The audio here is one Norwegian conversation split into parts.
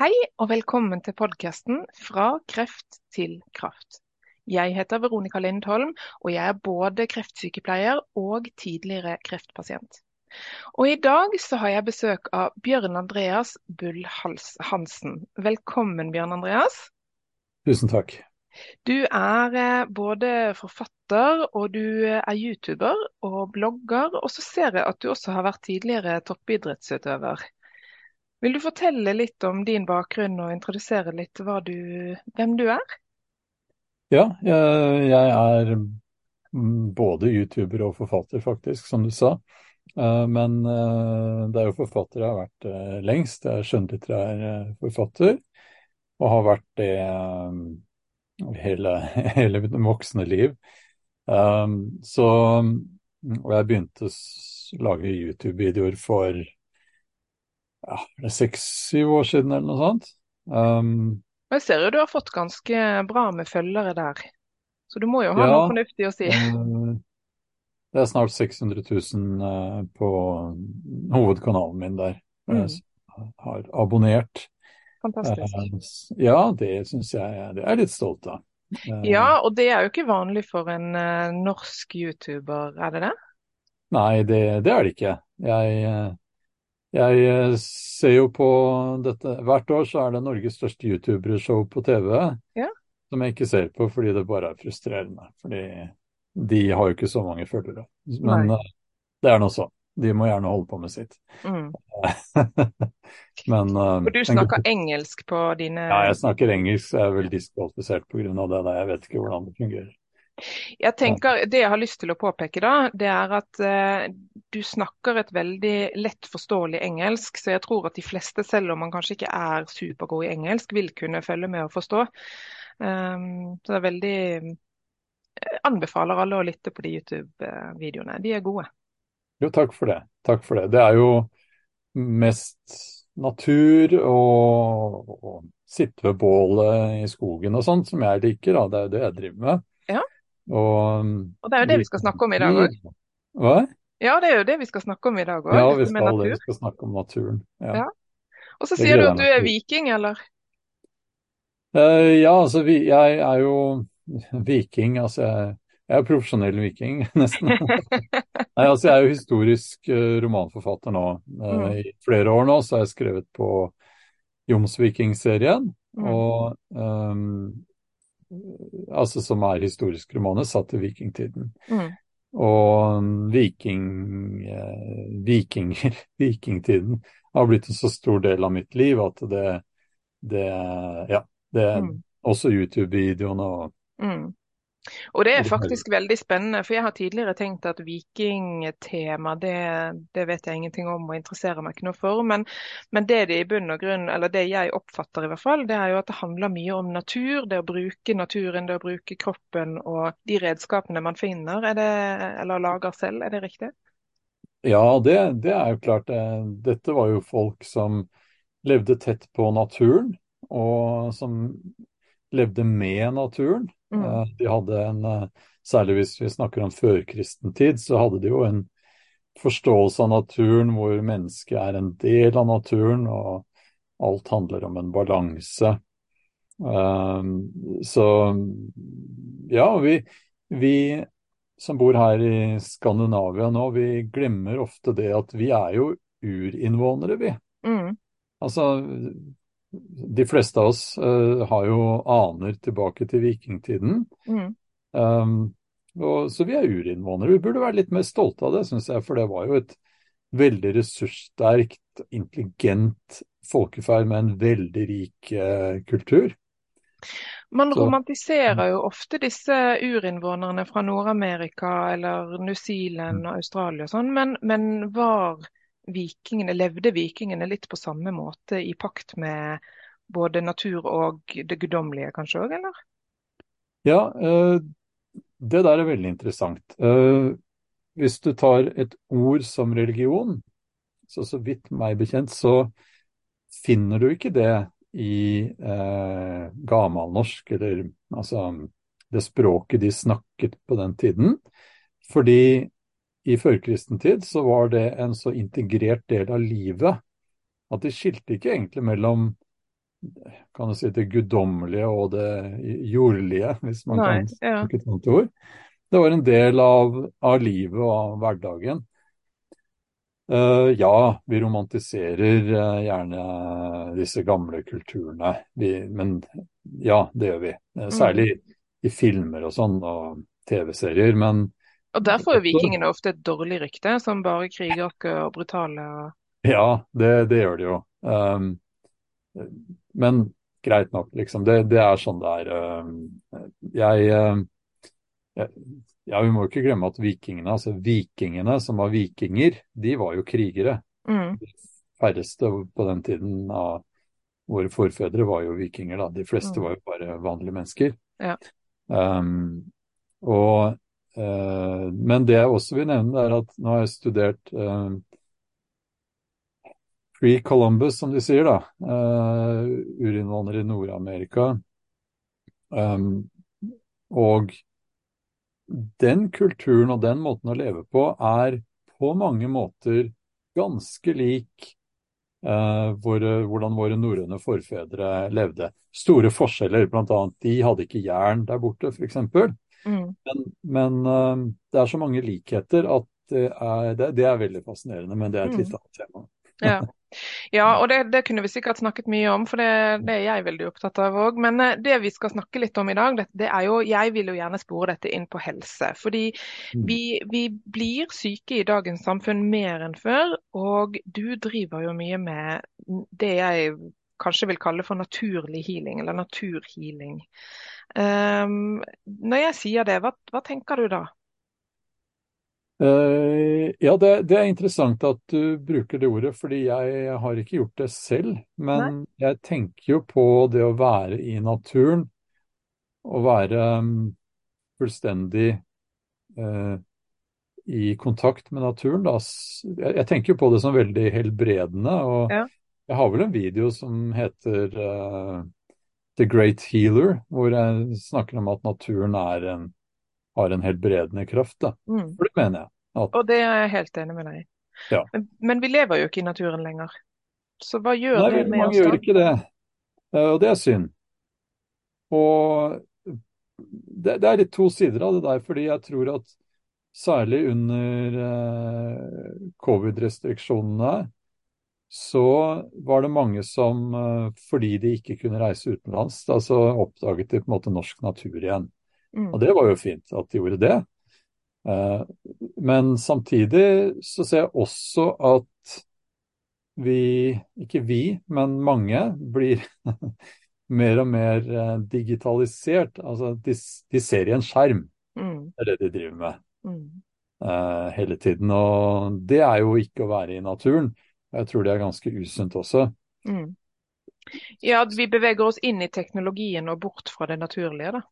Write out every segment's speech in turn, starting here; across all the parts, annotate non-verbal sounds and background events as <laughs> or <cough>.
Hei og velkommen til podkasten Fra kreft til kraft. Jeg heter Veronica Lindholm, og jeg er både kreftsykepleier og tidligere kreftpasient. Og I dag så har jeg besøk av Bjørn Andreas Bull Hansen. Velkommen, Bjørn Andreas. Tusen takk. Du er eh, både forfatter og du er YouTuber og blogger, og så ser jeg at du også har vært tidligere toppidrettsutøver. Vil du fortelle litt om din bakgrunn og introdusere litt du, hvem du er? Ja, jeg, er både YouTuber og forfatter, faktisk, som du sa. Eh, men eh, det er jo forfatter jeg har vært eh, lengst. Jeg er skjønnlitterær forfatter, og har vært det hele, <laughs> hele mitt voksne liv. Så Og jeg begynte å lage YouTube-videoer for ja, det er seks-syv år siden eller noe sånt. Um, jeg ser jo du har fått ganske bra med følgere der, så du må jo ha ja, noe fornuftig å si. Uh, det er snart 600 000 uh, på hovedkanalen min der. Mm. Jeg har abonnert. Fantastisk. Ja, det syns jeg det er litt stolt av. Ja, og det er jo ikke vanlig for en norsk YouTuber, er det det? Nei, det, det er det ikke. Jeg jeg eh, ser jo på dette Hvert år så er det Norges største YouTubershow på TV ja. som jeg ikke ser på fordi det bare er frustrerende. Fordi de har jo ikke så mange følgere. Men Nei. Eh, det er nå sånn. De må gjerne holde på med sitt. Mm. <laughs> Men uh, For du snakker engelsk på dine Ja, jeg snakker engelsk. Jeg er vel diskvalifisert pga. det. Der. Jeg vet ikke hvordan det fungerer. Jeg tenker, Det jeg har lyst til å påpeke, da, det er at eh, du snakker et veldig lett forståelig engelsk. Så jeg tror at de fleste, selv om man kanskje ikke er supergod i engelsk, vil kunne følge med og forstå. Um, så det er veldig jeg eh, Anbefaler alle å lytte på de YouTube-videoene. De er gode. Jo, takk for det. Takk for det. Det er jo mest natur og, og sitte ved bålet i skogen og sånt som jeg liker. Da. Det er jo det jeg driver med. Og, og, det er jo det vi skal snakke om i dag òg. Hva? Ja, det er jo det vi skal snakke om i dag òg. Ja, vi skal, vi skal snakke om naturen. Ja. ja. Og så sier du at du er viking, eller? Uh, ja, altså vi, jeg er jo <laughs> viking. Altså jeg, jeg er profesjonell viking, <laughs> nesten. <laughs> Nei, altså jeg er jo historisk uh, romanforfatter nå. Uh, mm. I flere år nå så har jeg skrevet på Jomsviking-serien. Mm. Og um, altså som er historiske romaner satt i vikingtiden. Mm. Og viking, eh, vikinger, <laughs> vikingtiden, har blitt en så stor del av mitt liv at det, det Ja. Det, mm. Også YouTube-videoene og mm. Og det er faktisk veldig spennende, for jeg har tidligere tenkt at vikingtema, det, det vet jeg ingenting om og interesserer meg ikke noe for. Men, men, det det i bunn og grunn, eller det jeg oppfatter i hvert fall, det er jo at det handler mye om natur. Det å bruke naturen, det å bruke kroppen og de redskapene man finner, det, eller lager selv. Er det riktig? Ja, det, det er jo klart. Dette var jo folk som levde tett på naturen, og som levde med naturen. Mm. Eh, de hadde en, eh, særlig hvis vi snakker om førkristen tid, så hadde de jo en forståelse av naturen hvor mennesket er en del av naturen, og alt handler om en balanse. Um, så ja, vi, vi, som bor her i Skandinavia nå, vi glemmer ofte det at vi er jo urinnvånere, vi. Mm. Altså, de fleste av oss uh, har jo aner tilbake til vikingtiden. Mm. Um, og, så vi er urinnvånere. Vi burde være litt mer stolte av det, syns jeg. For det var jo et veldig ressurssterkt, intelligent folkeferd med en veldig rik uh, kultur. Man så, romantiserer jo ofte disse urinnvånerne fra Nord-Amerika eller New Zealand og Australia og sånn, men, men var vikingene, levde vikingene litt på samme måte i pakt med både natur og det guddommelige kanskje òg, eller? Ja, eh, det der er veldig interessant. Eh, hvis du tar et ord som religion, så så vidt meg bekjent, så finner du ikke det i eh, gamalnorsk, eller altså det språket de snakket på den tiden. Fordi i førkristen tid så var det en så integrert del av livet at de skilte ikke egentlig mellom kan du si, det guddommelige og det jordlige, hvis man Nei, kan ja. bruke et sånt ord. Det var en del av, av livet og av hverdagen. Uh, ja, vi romantiserer uh, gjerne disse gamle kulturene, vi, men ja, det gjør vi. Uh, særlig mm. i filmer og sånn, og TV-serier. Men Og der får jo vikingene ofte et dårlig rykte, som bare krigerske og brutale. Ja, det, det, gjør de jo. Um, men greit nok, liksom. Det, det er sånn det er. Um, jeg, jeg ja, Vi må jo ikke glemme at vikingene, altså vikingene som var vikinger, de var jo krigere. Mm. De færreste på den tiden av våre forfedre var jo vikinger, da. De fleste mm. var jo bare vanlige mennesker. Ja. Um, og, men det jeg også vil nevne, er at nå har jeg studert uh, Free Columbus, som de sier, da. Uh, urinnvandrere i Nord-Amerika. Um, og den kulturen og den måten å leve på er på mange måter ganske lik uh, våre, hvordan våre norrøne forfedre levde. Store forskjeller, bl.a. de hadde ikke jern der borte, f.eks. Mm. Men, men uh, det er så mange likheter at det er, det, det er veldig fascinerende, men det er et mm. litt annet tema. Ja. <laughs> Ja, og det, det, kunne vi sikkert snakket mye om, for det, det er jeg veldig opptatt av òg. Men eh, det vi skal snakke litt om i dag, det, det, er jo Jeg vil jo gjerne spore dette inn på helse. Fordi mm. vi, vi, blir syke i dagens samfunn mer enn før. Og du driver jo mye med det jeg kanskje vil kalle for naturlig healing, eller naturhealing. Um, når jeg sier det, hva, hva tenker du da? Uh, ja, det, det, er interessant at du bruker det ordet, fordi jeg har ikke gjort det selv. Men Nei. jeg tenker jo på det å være i naturen, og være um, fullstendig uh, i kontakt med naturen. Da. Jeg, jeg, tenker jo på det som veldig helbredende. og ja. Jeg har vel en video som heter uh, The Great Healer, hvor jeg snakker om at naturen en har en helbredende kraft. Mm. For det mener jeg. At... Og det er jeg helt enig med deg i. Ja. Men, men, vi lever jo ikke i naturen lenger. Så hva gjør Nei, det med oss da? Mange gjør ikke det, eh, og det er synd. Og det, det, er litt to sider av det der, fordi jeg tror at særlig under uh, covid-restriksjonene så var det mange som, eh, fordi de ikke kunne reise utenlands, da så oppdaget de på en måte norsk natur igjen. Mm. Og det var jo fint at de gjorde det. Eh, men samtidig så ser jeg også at vi, ikke vi, men mange, blir <laughs> mer og mer eh, digitalisert. Altså de, de ser i en skjerm, mm. det er det de driver med mm. hele tiden. Og det er jo ikke å være i naturen. Jeg tror det er ganske usunt også. Mm. Ja, vi beveger oss inn i teknologien og bort fra det naturlige, da.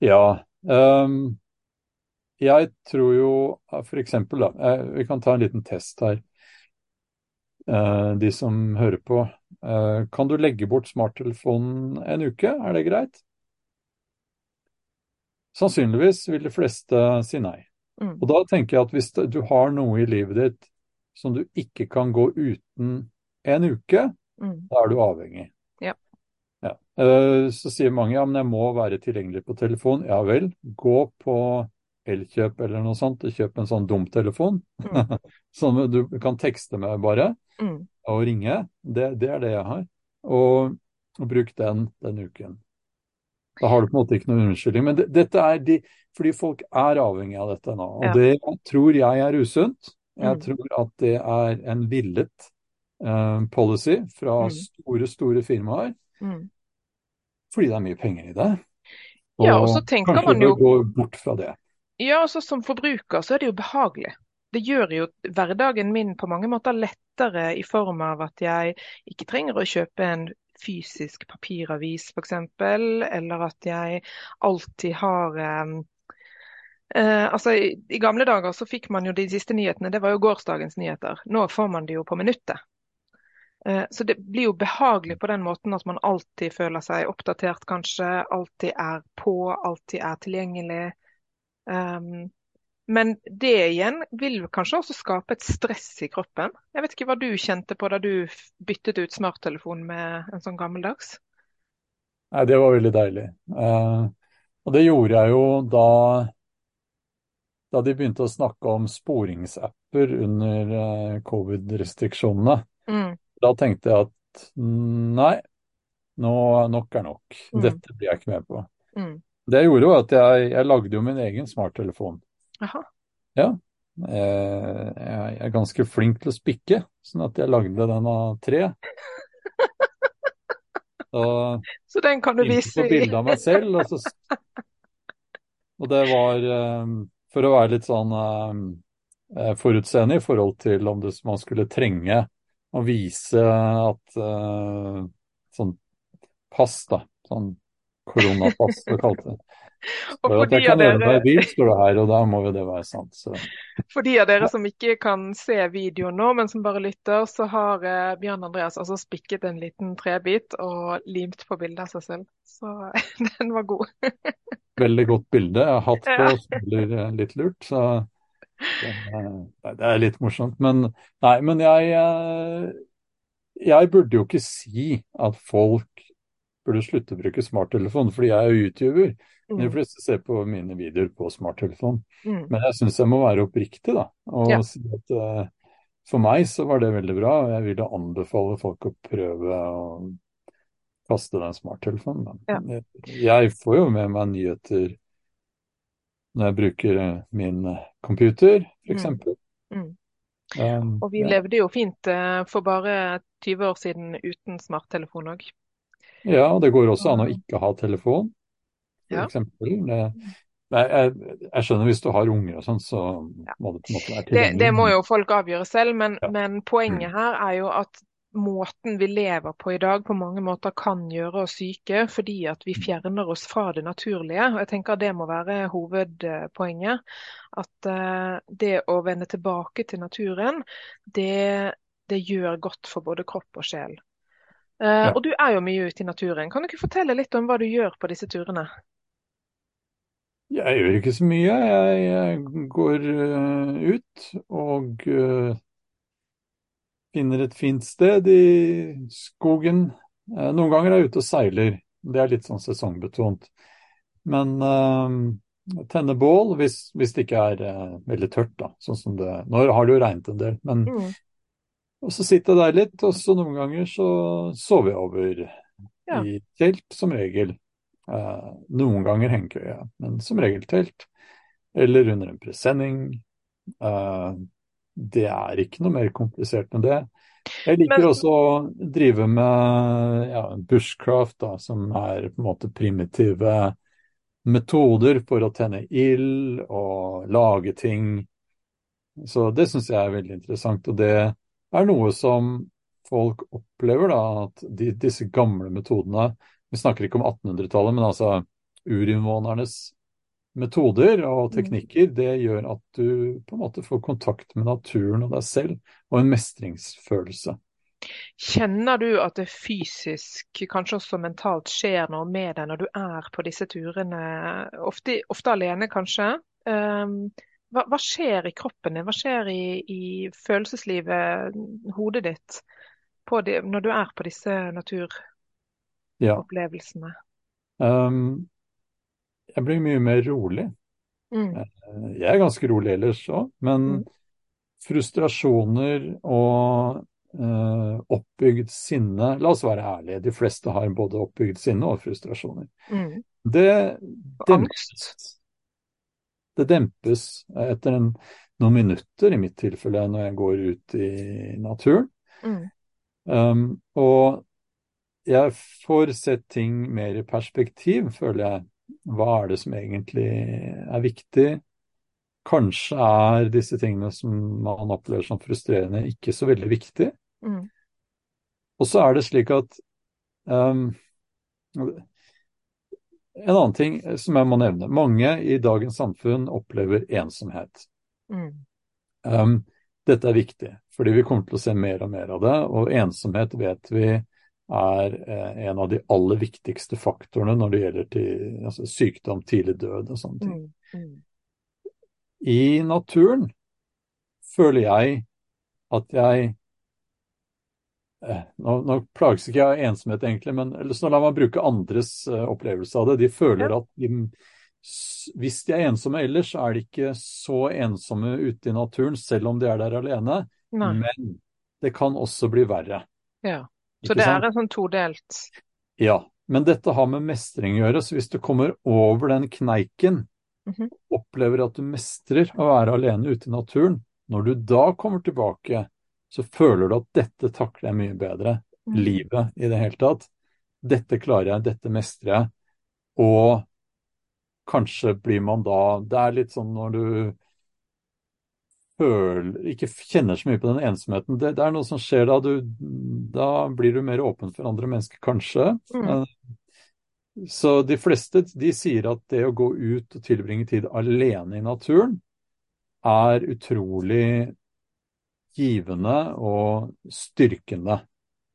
Ja. Um, jeg tror jo f.eks. da, eh, vi kan ta en liten test her. Eh, de som hører på. Eh, kan du legge bort smarttelefonen en uke, er det greit? Sannsynligvis vil de fleste si nei. Mm. Og da tenker jeg at hvis du har noe i livet ditt som du ikke kan gå uten en uke, mm. da er du avhengig. Ja. Ja. Så sier mange ja, men jeg må være tilgjengelig på telefon. Ja vel, gå på Elkjøp eller noe sånt, og kjøp en sånn dumtelefon mm. <laughs> som du kan tekste med bare, mm. og ringe. Det, det, er det jeg har. Og, og bruk den den uken. Da har du på en måte ikke noen unnskyldning. Men det, dette er de, fordi folk er avhengig av dette nå. Og ja. det tror jeg er usunt. Jeg mm. tror at det er en villet uh, policy fra mm. store, store firmaer. Mm. Fordi det er mye penger i det. Og ja, og så tenker kanskje man jo... gå bort fra det. Ja, altså Som forbruker så er det jo behagelig. Det gjør jo hverdagen min på mange måter lettere i form av at jeg ikke trenger å kjøpe en fysisk papiravis f.eks., eller at jeg alltid har um, uh, altså i, i, gamle dager så fikk man jo de siste nyhetene, det var jo gårsdagens nyheter. Nå får man det jo på minuttet. Uh, så det blir jo behagelig på den måten at man alltid føler seg oppdatert, kanskje. Alltid er på, alltid er tilgjengelig. Um, Men det igjen vil kanskje også skape et stress i kroppen. Jeg vet ikke hva du kjente på da du byttet ut smarttelefonen med en sånn gammeldags? Nei, det var veldig deilig. Uh, og det gjorde jeg jo da, da de begynte å snakke om sporingsapper under uh, covid-restriksjonene. Mm. Da tenkte jeg at nei, nå, nok er nok. Mm. Dette blir jeg ikke med på. Mm. Det jeg gjorde, var at jeg, jeg lagde jo min egen smarttelefon. Aha. Ja. Eh, jeg er ganske flink til å spikke, sånn at jeg lagde den av tre. <laughs> Så, så den kan du vise på bilde av meg selv. Og, så, <laughs> og det var um, for å være litt sånn uh, forutseende i forhold til om det, man skulle trenge å vise at uh, sånn pass, da. Sånn koronapass, det kalte det. For de meg i bil, står det her, og da må jo det være sant. Så. For de av dere som ikke kan se videoen nå, men som bare lytter, så har eh, Bjørn Andreas altså spikket en liten trebit og limt på bildet av seg selv. Så <laughs> den var god. Veldig godt bilde. Jeg har hatt på og blir eh, litt lurt, så det, det er litt morsomt. Men nei, men jeg, eh, jeg burde jo ikke si at folk burde slutte å bruke smarttelefon, fordi jeg er YouTuber. Mm. De fleste ser på mine videoer på smarttelefon. Mm. Men jeg syns jeg må være oppriktig, da. Og ja. si at uh, for meg så var det veldig bra, og jeg ville anbefale folk å prøve å kaste den smarttelefonen. Ja. Jeg, jeg får jo med meg nyheter når jeg bruker eh, min computer, f.eks. Mm. mm. Um, og vi ja. levde jo fint uh, for bare 20 år siden uten smarttelefon òg. Ja, og det går også an å ikke ha telefon f.eks. Ja. Jeg, jeg, skjønner hvis du har unger og sånn, så må det på en måte være tilgjengelig. Det, det må jo folk avgjøre selv, men, ja. men, poenget her er jo at måten vi lever på i dag på mange måter kan gjøre oss syke fordi at vi fjerner oss fra det naturlige. og jeg tenker Det må være hovedpoenget. At uh, det å vende tilbake til naturen, det, det gjør godt for både kropp og sjel. Uh, ja. Og du er jo mye ute i naturen. Kan du ikke fortelle litt om hva du gjør på disse turene? Jeg gjør ikke så mye. Jeg, jeg går uh, ut og uh, finner et fint sted i skogen. Uh, noen ganger er jeg ute og seiler. Det er litt sånn sesongbetont. Men tenne bål hvis, hvis, det ikke er veldig tørt, da. Sånn som det Nå har det jo regnet en del, men mm. Og så sitter jeg der litt, og så noen ganger så sover jeg over ja. i telt, som regel. Eh, noen ganger hengekøye, men som regel telt. Eller under en presenning. Eh, det er ikke noe mer komplisert enn det. Jeg liker men... også å drive med ja, bushcraft, da, som er på en måte primitive metoder for å tenne ild og lage ting. Så det syns jeg er veldig interessant. Og det er noe som folk opplever, da, at de, disse gamle metodene vi snakker ikke om 1800-tallet, men altså urinnvånernes metoder og mm. teknikker, det gjør at du på en måte får kontakt med naturen og deg selv, og en mestringsfølelse. Kjenner du at det fysisk, kanskje også mentalt, skjer noe med deg når du er på disse turene, ofte, ofte alene kanskje? Um, hva, hva, skjer i kroppen din, hva skjer i, i følelseslivet, hodet ditt, de, når du er på disse naturopplevelsene? ja. Um, jeg blir mye mer rolig. Mm. Eh, jeg er ganske rolig ellers òg, men mm. frustrasjoner og uh, oppbygd sinne La oss være ærlige, de fleste har både oppbygd sinne og frustrasjoner. Mm. Det dempes. Det dempes etter en, noen minutter, i mitt tilfelle, når jeg går ut i naturen. Mm. Um, og jeg får sett ting mer i perspektiv, føler jeg. Hva er det som egentlig er viktig? Kanskje er disse tingene som man opplever som frustrerende, ikke så veldig viktig. Mm. Og så er det slik at um, En annen ting som jeg må nevne. Mange i dagens samfunn opplever ensomhet. Mm. Um, dette er viktig, fordi vi kommer til å se mer og mer av det. Og ensomhet vet vi er eh, en av de aller viktigste faktorene når det gjelder til, altså, sykdom, tidlig død og sånne ting. Mm, mm. I naturen føler jeg at jeg eh, nå, nå, plages ikke jeg av ensomhet, egentlig, men så la meg bruke andres uh, opplevelse av det. De føler at de, hvis de er ensomme ellers, er de ikke så ensomme ute i naturen, selv om de er der alene. Nei. Men det kan også bli verre. Ja, Så ikke det sant? er en sånn todelt Ja. Men dette har med mestring å gjøre, så hvis du kommer over den kneiken, mm -hmm. opplever at du mestrer å være alene ute i naturen, når du da kommer tilbake, så føler du at dette takler jeg mye bedre. Mm. Livet i det hele tatt. Dette klarer jeg, dette mestrer jeg. Og kanskje blir man da Det er litt sånn når du føler, ikke kjenner så mye på den ensomheten. Det, det er noe som skjer da. Du, da blir du mer åpen for andre mennesker, kanskje. Mm. Så de fleste de sier at det å gå ut og tilbringe tid alene i naturen er utrolig givende og styrkende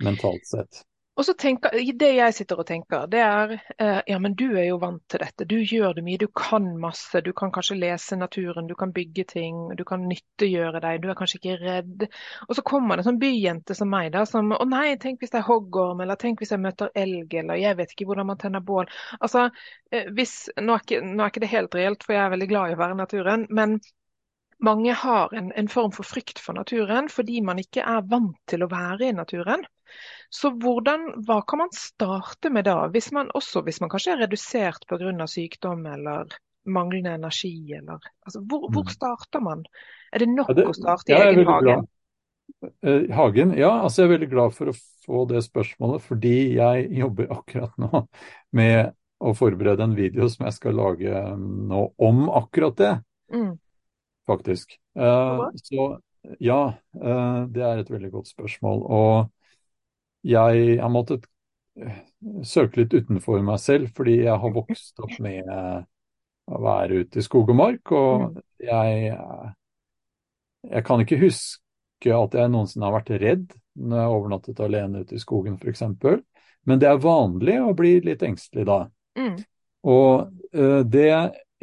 mentalt sett. Og så tenker, Det jeg sitter og tenker, det er eh, ja, men du er jo vant til dette. Du gjør det mye, du kan masse. Du kan kanskje lese naturen, du kan bygge ting, du kan nyttegjøre deg. Du er kanskje ikke redd. Og så kommer det en sånn byjente som meg, da, som å nei, tenk hvis det er hoggorm, eller tenk hvis jeg møter elg, eller jeg vet ikke hvordan man tenner bål. Altså, eh, hvis, nå, er ikke, nå er ikke det helt reelt, for jeg er veldig glad i å være i naturen. men mange har en, en, form for frykt for naturen fordi man ikke er vant til å være i naturen. Så hvordan, hva kan man starte med da, hvis man, også hvis man kanskje er redusert pga. sykdom eller manglende energi? Eller, altså, hvor, hvor, mm. starter man? Er det nok ja, det, å starte i egen hage? Uh, hagen, ja. altså Jeg er veldig glad for å få det spørsmålet, fordi jeg jobber akkurat nå med å forberede en video som jeg skal lage nå om akkurat det. Faktisk. Uh, så ja, uh, det er et veldig godt spørsmål. Og jeg har måttet eh, søke litt utenfor meg selv, fordi jeg har vokst opp med å være ute i skog og mark. Og mm. jeg, jeg kan ikke huske at jeg noensinne har vært redd når jeg har overnattet alene ute i skogen f.eks. Men det er vanlig å bli litt engstelig da. Mm. Og uh, det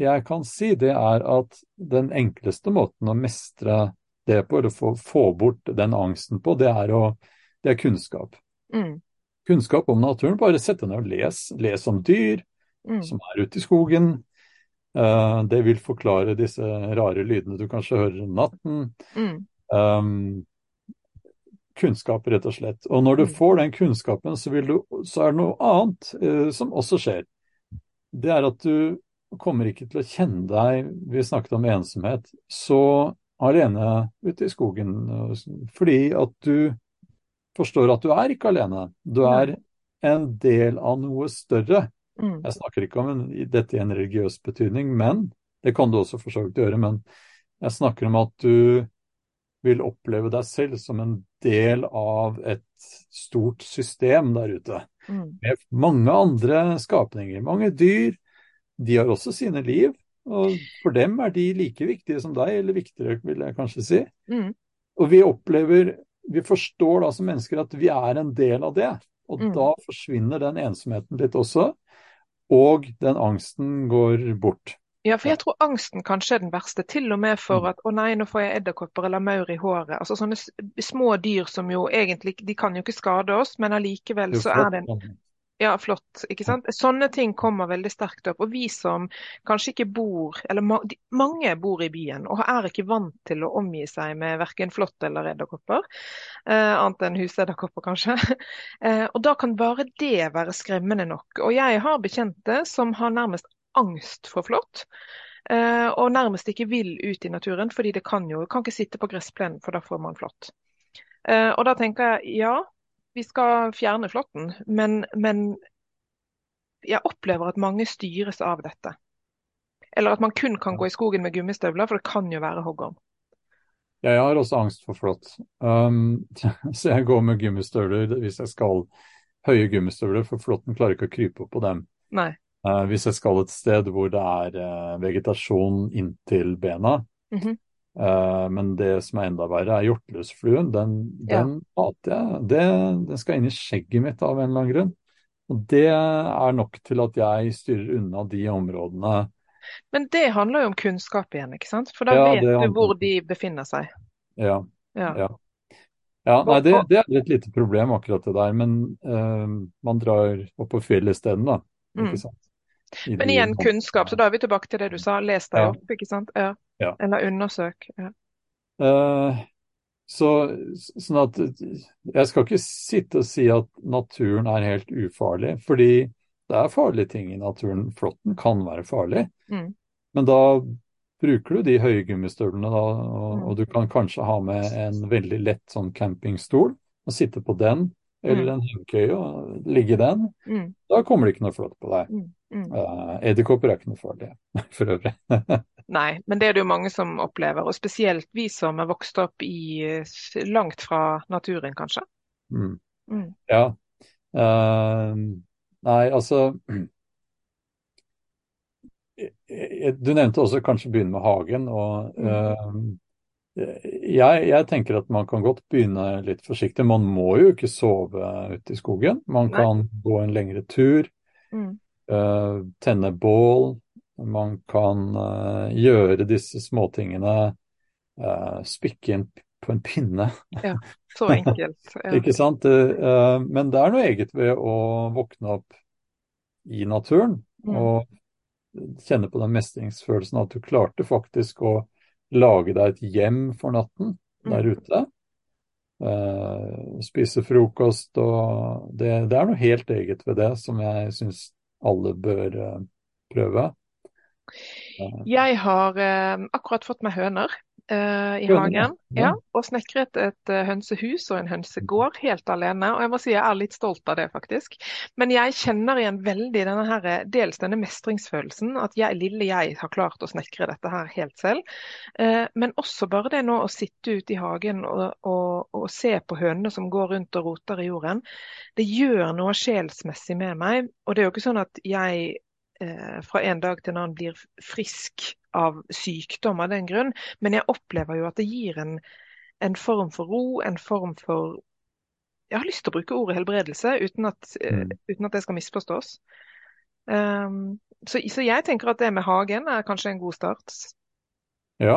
jeg kan si, det er at den enkleste måten å mestre det på, eller få, få bort den angsten på, det er, å, det er kunnskap. Mm. Kunnskap om naturen. Bare sett deg ned og les. Les om dyr mm. som er ute i skogen. Uh, det vil forklare disse rare lydene du kanskje hører om natten. Mm. Um, kunnskap, rett og slett. Og når du mm. får den kunnskapen, så, du, så er det noe annet uh, som også skjer. Det er at du kommer ikke til å kjenne deg Vi snakket om ensomhet. Så alene ute i skogen. Fordi at du forstår at du er ikke alene. Du er en del av noe større. Mm. Jeg snakker ikke om en, dette i en religiøs betydning, men det kan du også for så vidt gjøre. Men jeg snakker om at du vil oppleve deg selv som en del av et stort system der ute. Mm. Med mange andre skapninger. Mange dyr. De har også sine liv. Og for dem er de like viktige som deg, eller viktigere, vil jeg kanskje si. Mm. Og vi opplever vi forstår da som mennesker at vi er en del av det. Og mm. da forsvinner den ensomheten litt også. Og den angsten går bort. Ja, for jeg tror angsten kanskje er den verste. Til og med for mm. at å nei, nå får jeg edderkopper eller maur i håret. Altså sånne små dyr som jo egentlig De kan jo ikke skade oss, men allikevel så er det en ja, flott. ikke sant? Sånne ting kommer veldig sterkt opp. Og vi som kanskje ikke bor, eller ma mange bor i byen og er ikke vant til å omgi seg med verken flått eller edderkopper, eh, annet enn husedderkopper kanskje. <laughs> Eh, og da kan bare det være skremmende nok. Og jeg har bekjente som har nærmest angst for flått. Eh, og nærmest ikke vil ut i naturen, fordi det kan jo kan ikke sitte på gressplenen, for da får man flått. Eh, og da tenker jeg ja, vi skal fjerne flåtten, men, men, jeg opplever at mange styres av dette. Eller at man kun kan gå i skogen med gummistøvler, for det kan jo være hoggorm. Jeg har også angst for flått, um, <laughs> så jeg går med gummistøvler hvis jeg skal høye gummistøvler, for flåtten klarer ikke å krype opp på dem. Uh, hvis jeg skal et sted hvor det er uh, vegetasjon inntil bena, mm -hmm. Uh, men det som er enda verre, er hjortelusfluen. Den, den ja. hater jeg. Det, den skal inn i skjegget mitt av en eller annen grunn. Og det er nok til at jeg styrer unna de områdene Men det handler jo om kunnskap igjen, ikke sant? For da Ja, vet du hvor de befinner seg. Ja. Ja. Ja. Ja, nei, det, det er et lite problem akkurat det der, men uh, man drar opp på fjellet isteden, da. Ikke Mm. sant? I Men de- igjen kunnskap, så da er vi tilbake til det du sa. Les deg opp, ikke sant? Ja. Ja. Eller undersøk. Ja. Uh, så, sånn at jeg skal ikke sitte og si at naturen er helt ufarlig, fordi det er farlige ting i naturen. Flåtten kan være farlig, Mm. men da bruker du de høye gummistøvlene, da, og, Mm. og du kan kanskje ha med en veldig lett sånn campingstol og sitte på den, eller Mm. en hengekøye og ligge i den. Mm. Da kommer det ikke noe flått på deg. Mm. Eh, Edderkopper er ikke noe farlig, <laughs> for øvrig. <laughs> Nei, men det er det jo mange som opplever. Og spesielt vi som er vokst opp i eh, langt fra naturen, kanskje. Mm. Mm. Ja. Uh, nei, altså <clears throat> Du nevnte også kanskje begynne med hagen. og uh, jeg, jeg tenker at man kan godt begynne litt forsiktig. Man må jo ikke sove ute i skogen. Man Nei. kan gå en lengre tur, Mm. uh, tenne bål. Man kan eh, gjøre disse småtingene. Uh, spikke inn på en pinne. Ja, Så <laughs> enkelt. Ja. Ikke sant? Eh, men det er noe eget ved å våkne opp i naturen Mm. og kjenne på den mestringsfølelsen at du klarte faktisk å lage deg et hjem for natten der Mm. ute. Eh, spise frokost og det, det er noe helt eget ved det som jeg syns alle bør prøve. Jeg har eh, akkurat fått meg høner eh, i hagen. ja. Og snekret et eh, hønsehus og en hønsegård helt alene. Og jeg må si jeg er litt stolt av det, faktisk. Men jeg kjenner igjen veldig denne her, eh, dels denne mestringsfølelsen. At jeg, lille jeg har klart å snekre dette her helt selv. Eh, men også bare det nå å sitte ute i hagen og, og, og se på hønene som går rundt og roter i jorden. Det gjør noe sjelsmessig med meg. Og det er jo ikke sånn at jeg fra en dag til en annen blir frisk av sykdom av den grunn, men jeg opplever jo at det gir en, en form for ro, en form for Jeg har lyst til å bruke ordet helbredelse uten at, eh, Mm. uten at det skal misforstås. Um, så, så jeg tenker at det med hagen er kanskje en god start. Ja,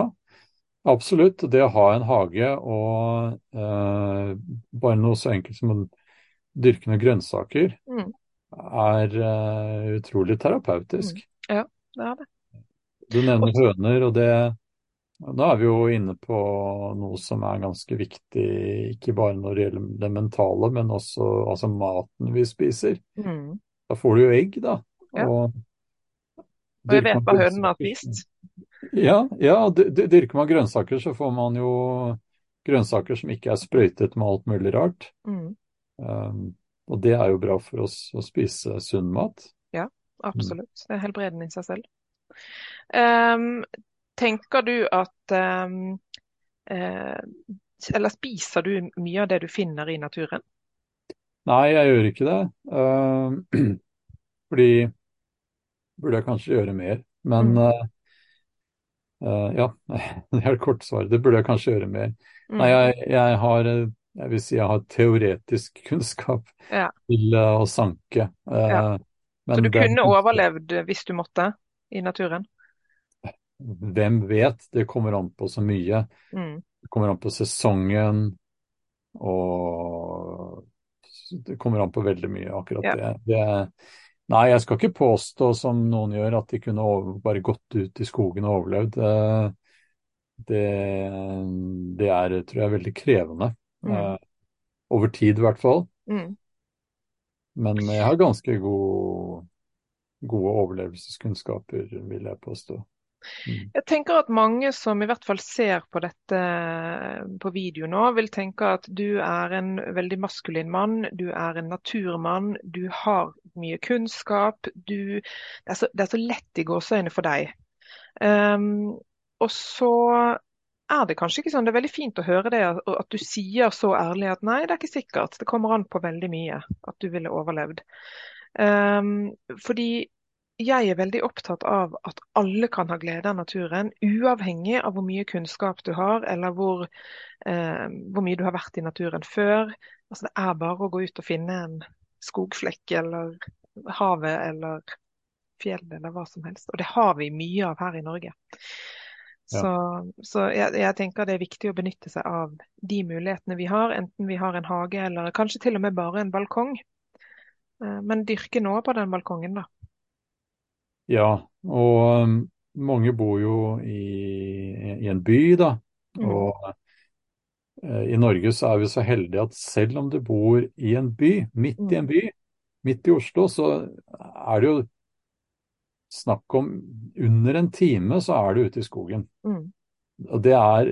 absolutt. Det å ha en hage og eh, bare noe så enkelt som å dyrke noen grønnsaker Mm. Er uh, utrolig terapeutisk. Det er det. Du nevner høner, og det Nå er vi jo inne på noe som er ganske viktig, ikke bare når det gjelder det mentale, men også altså maten vi spiser. Mm. Da får du jo egg, da. Ja. Og, Og jeg vet hva hønen har spist. Ja, ja, dy- dy- dyrker man grønnsaker, så får man jo grønnsaker som ikke er sprøytet med alt mulig rart. Mm. Um, og det er jo bra for oss å spise sunn mat. Ja, Absolutt. Det er helbredende i seg selv. Um, tenker du at um, eh, Eller spiser du mye av det du finner i naturen? Nei, jeg gjør ikke det. Uh, <clears throat> fordi burde jeg kanskje gjøre mer. Men Mm. uh, ja, <laughs> det er et kort svar. Det burde jeg kanskje gjøre mer. Mm. Nei, jeg, jeg har uh, jeg vil si jeg har teoretisk <laughs> kunnskap Ja. til uh, å sanke. Uh, Ja. men Så du kunne den, overlevd hvis du måtte i naturen? Hvem vet? Det kommer an på så mye. Mm. Det kommer an på sesongen, og det kommer an på veldig mye, akkurat Ja. det. det. Nei, jeg skal ikke påstå, som noen gjør, at de kunne over, bare gått ut i skogen og overlevd. Eh, Det, det er, tror jeg, veldig krevende. Mm. Eh, Over tid, i hvert fall. Mm. Men jeg har ganske god, gode overlevelseskunnskaper, vil jeg påstå. Mm. Jeg tenker at mange som i hvert fall ser på dette på video nå, vil tenke at du er en veldig maskulin mann, du er en naturmann, du har mye kunnskap. Du, det, er så, det er så lett i gåseøynene for deg. Um, og så er det kanskje ikke sånn. Det er veldig fint å høre det, at du sier så ærlig at nei, det er ikke sikkert. Det kommer an på veldig mye at du ville overlevd. Um, fordi jeg er veldig opptatt av at alle kan ha glede av naturen, uavhengig av hvor mye kunnskap du har, eller hvor, eh, hvor mye du har vært i naturen før. Altså, det er bare å gå ut og finne en skogflekk eller havet eller fjell eller hva som helst. Og det har vi mye av her i Norge. Så, ja. så jeg, jeg, tenker det er viktig å benytte seg av de mulighetene vi har, enten vi har en hage eller kanskje til og med bare en balkong. Eh, men dyrke nå på den balkongen, da. Ja, og um, mange bor jo i, i en by, da. Mm. Og uh, i Norge så er vi så heldige at selv om du bor i en by, midt i en mm. by, midt i Oslo, så er det jo snakk om under en time så er du ute i skogen. Mm. Og det er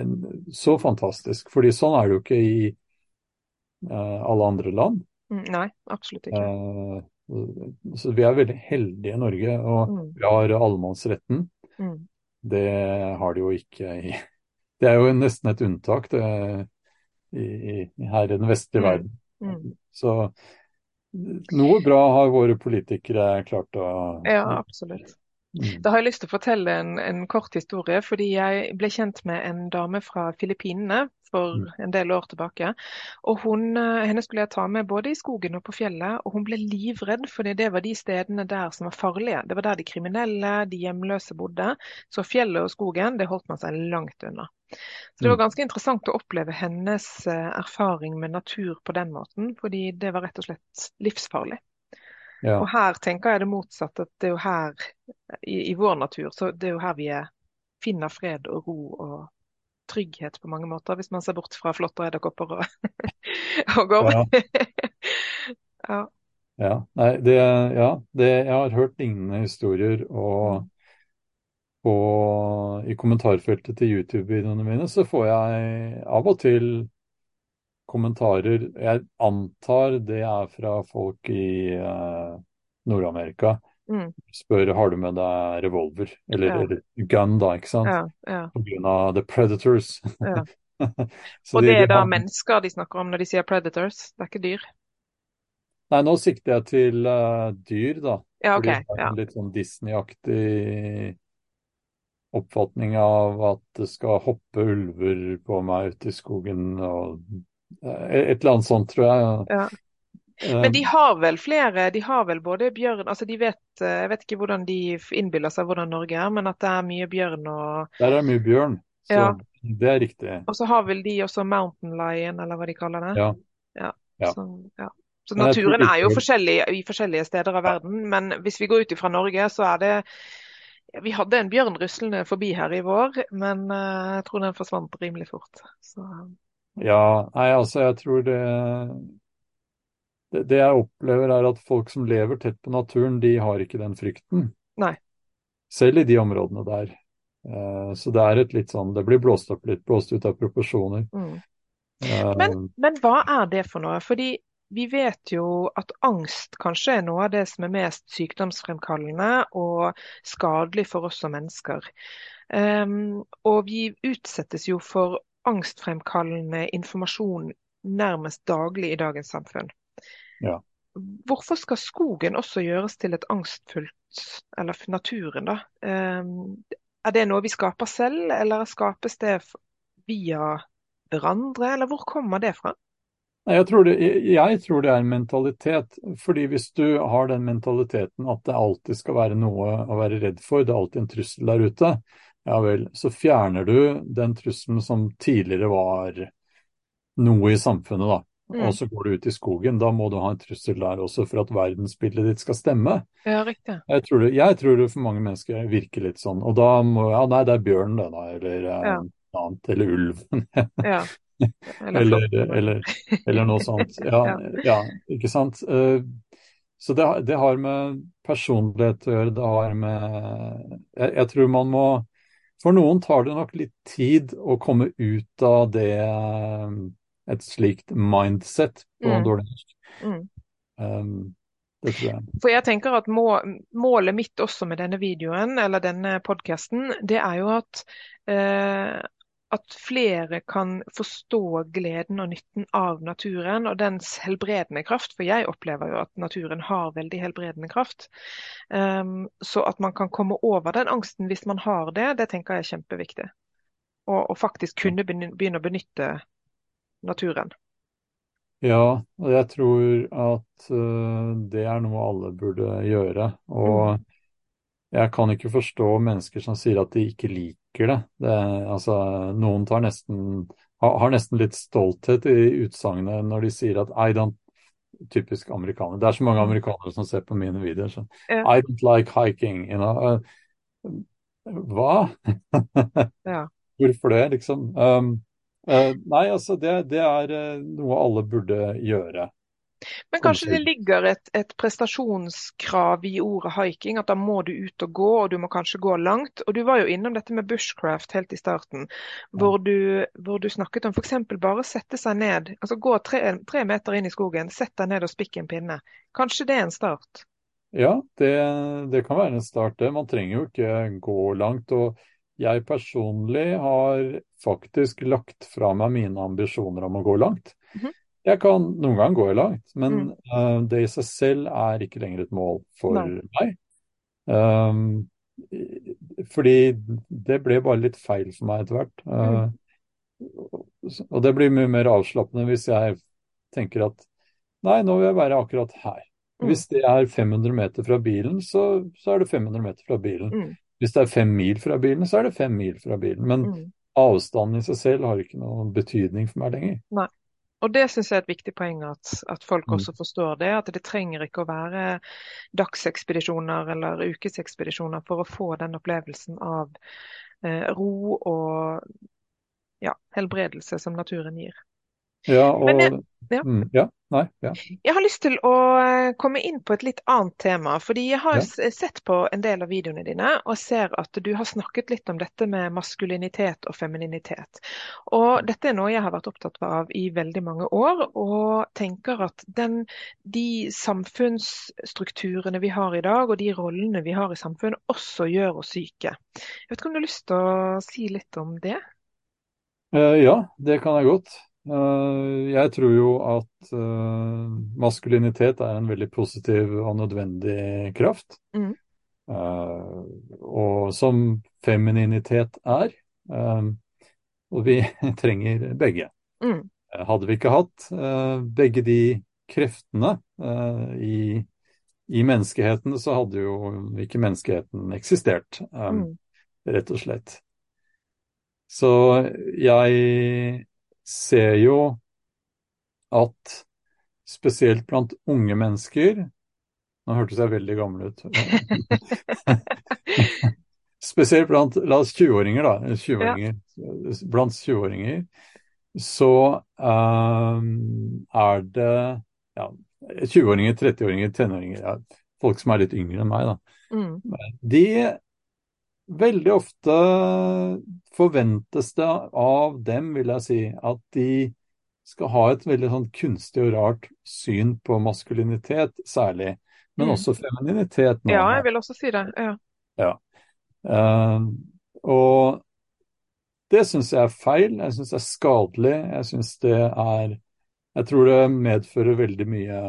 en, så fantastisk, fordi sånn er det jo ikke i uh, alle andre land. Mm, nei, absolutt ikke. Uh, så vi er veldig heldige i Norge, og mm. vi har allemannsretten. Mm. Det har de jo ikke i <laughs> Det er jo nesten et unntak det, i, i, her i den vestlige mm. verden. Mm. Så noe bra har våre politikere klart å Ja, absolutt. Mm. Da har jeg lyst til å fortelle en, en, kort historie. fordi Jeg ble kjent med en dame fra Filippinene for mm. en del år tilbake. og hun, eh, Henne skulle jeg ta med både i skogen og på fjellet. og Hun ble livredd, fordi det var de stedene der som var farlige. Det var der de kriminelle, de hjemløse bodde. Så fjellet og skogen det holdt man seg langt unna. Så Det var mm. ganske interessant å oppleve hennes eh, erfaring med natur på den måten, fordi det var rett og slett livsfarlig. Ja. Og her tenker jeg det motsatte, at det er jo her, i, i, vår natur, så det er jo her vi er, finner fred og ro og trygghet på mange måter, hvis man ser bort fra flåtter, edderkopper og, <laughs> og gorm. Ja. <laughs> ja. ja. Nei, det, ja det, jeg har hørt lignende historier, og og i kommentarfeltet til YouTube-videoene mine, så får jeg av og til kommentarer Jeg antar det er fra folk i uh, Nord-Amerika. Mm. Spør har du med deg revolver, eller, ja. eller gun, da, ikke sant? Ja, ja. På grunn av the predators. Ja. <laughs> og det er da har... mennesker de snakker om når de sier predators, det er ikke dyr? Nei, nå sikter jeg til uh, dyr, da. Ja, ok. Fordi det er en litt sånn Disney-aktig oppfatning av at det skal hoppe ulver på meg ute i skogen og eh, et eller annet sånt, tror jeg. Eh, Men de har vel flere, de har vel både bjørn altså de vet, eh, Jeg vet ikke hvordan de innbiller seg hvordan Norge er, men at det er mye bjørn og Der er mye bjørn, så ja. det er riktig. Og så har vel de også mountain lion, eller hva de kaller det. Ja. ja. ja. Så, ja. så naturen er jo forskjellig i forskjellige steder av verden, men hvis vi går ut fra Norge, så er det vi hadde en bjørn ruslende forbi her i vår, men uh, jeg tror den forsvant rimelig fort. Så. Ja, nei, altså jeg tror det, det, det jeg opplever er at folk som lever tett på naturen, de har ikke den frykten. Nei. Selv i de områdene der. Uh, så det er et litt sånn Det blir blåst opp litt, blåst ut av proporsjoner. Mm. Uh, men, men hva er det for noe? Fordi vi vet jo at angst kanskje er noe av det som er mest sykdomsfremkallende og skadelig for oss som mennesker. Um, og vi utsettes jo for angstfremkallende informasjon nærmest daglig i dagens samfunn. Ja. Hvorfor skal skogen også gjøres til et angstfullt, eller naturen, da? Um, er det noe vi skaper selv, eller skapes det via hverandre, eller hvor kommer det fra? Jeg tror, det, jeg tror, det, er en mentalitet. fordi hvis du har den mentaliteten at det alltid skal være noe å være redd for, det er alltid en trussel der ute, ja vel, så fjerner du den trusselen som tidligere var noe i samfunnet, da. Mm. Og så går du ut i skogen. Da må du ha en trussel der også for at verdensbildet ditt skal stemme. Ja, riktig. Jeg tror, det, jeg tror det for mange mennesker virker litt sånn. Og da må Ja, nei, det er bjørn, det, da. Eller ja. Eh, annet. Eller ulv. <laughs> ja. Eller, eller, eller, noe sånt. <laughs> Ja, ja ikke sant. Eh, så det, det, har med personlighet å gjøre. Det har med jeg, jeg, tror man må For noen tar det nok litt tid å komme ut av det et slikt mindset på mm. dårlig norsk. Mm. Um, det tror jeg. For jeg tenker at må, Målet mitt også med denne videoen eller denne podkasten, det er jo at eh, at flere kan forstå gleden og nytten av naturen og dens helbredende kraft. For jeg opplever jo at naturen har veldig helbredende kraft. Um, så at man kan komme over den angsten hvis man har det, det tenker jeg er kjempeviktig. Og, og faktisk kunne begynne å benytte naturen. Ja, og jeg tror at uh, det er noe alle burde gjøre. Mm. Og jeg kan ikke forstå mennesker som sier at de ikke liker det. det altså, noen tar nesten, har, har nesten litt stolthet i utsagnet når de sier at I don't Typisk amerikaner. Det er så mange Mm. amerikanere som ser på mine videoer. Så, Ja. I don't like hiking. You know. Uh, hva? Ja. <laughs> Hvorfor det, liksom? Um, nei, altså det, det er uh, noe alle burde gjøre. Men kanskje det ligger et, et, prestasjonskrav i ordet hiking, at da må du ut og gå, og du må kanskje gå langt. Og Du var jo innom dette med bushcraft helt i starten, hvor du, hvor du snakket om f.eks. bare sette seg ned, altså gå tre, tre, meter inn i skogen, sett deg ned og spikk en pinne. Kanskje det er en start? Ja, det, det kan være en start, det. Man trenger jo ikke gå langt. og jeg personlig har faktisk lagt fra meg mine ambisjoner om å gå langt. Mm -hmm. Jeg kan noen ganger gå langt, men Mm. uh, det i seg selv er ikke lenger et mål for Nei. meg. Um, fordi det ble bare litt feil for meg etter hvert. Uh, og det blir mye mer avslappende hvis jeg tenker at nei, nå vil jeg være akkurat her. Mm. Hvis det er 500 meter fra bilen, så, så er det 500 meter fra bilen. Hvis det er fem mil fra bilen, så er det fem mil fra bilen. Men Mm. avstanden i seg selv har ikke noen betydning for meg lenger. Nei. Og Det syns jeg er et viktig poeng at, at folk Mm. også forstår det. At det trenger ikke å være dagsekspedisjoner eller ukesekspedisjoner for å få den opplevelsen av eh, ro og ja, helbredelse som naturen gir. Ja, og Men jeg- ja. Mm, ja, nei, ja. Jeg har lyst til å eh, komme inn på et litt annet tema. fordi Jeg har Ja. sett på en del av videoene dine og ser at du har snakket litt om dette med maskulinitet og femininitet. Og Dette er noe jeg har vært opptatt av i veldig mange år, og tenker at den, de samfunnsstrukturene vi har i dag og de rollene vi har i samfunnet, også gjør oss syke. Jeg vet ikke om du har lyst til å si litt om det? Eh, ja, det kan jeg godt. Eh, jeg tror jo at eh, maskulinitet er en veldig positiv og nødvendig kraft. Mm. Eh, og som femininitet er. Og vi <laughs> trenger begge. Mm. Hadde vi ikke hatt begge de kreftene i, i menneskeheten, så hadde jo ikke menneskeheten eksistert, Mm. rett og slett. Så jeg ser jo at spesielt blant unge mennesker Nå hørtes jeg veldig gammel ut. <laughs> spesielt blant la oss 20-åringer, da. 20 Blant 20-åringer så um, er det ja, 20-åringer, 30-åringer, tenåringer, ja, folk som er litt yngre enn meg, da. Mm. De Veldig ofte forventes det av dem, vil jeg si, at de skal ha et veldig sånn kunstig og rart syn på maskulinitet, særlig. Men Mm. også femininitet. nå. Ja, jeg vil også si det. Ja. Ja. Uh, og det syns jeg er feil. Jeg syns det er skadelig. Jeg syns det er Jeg tror det medfører veldig mye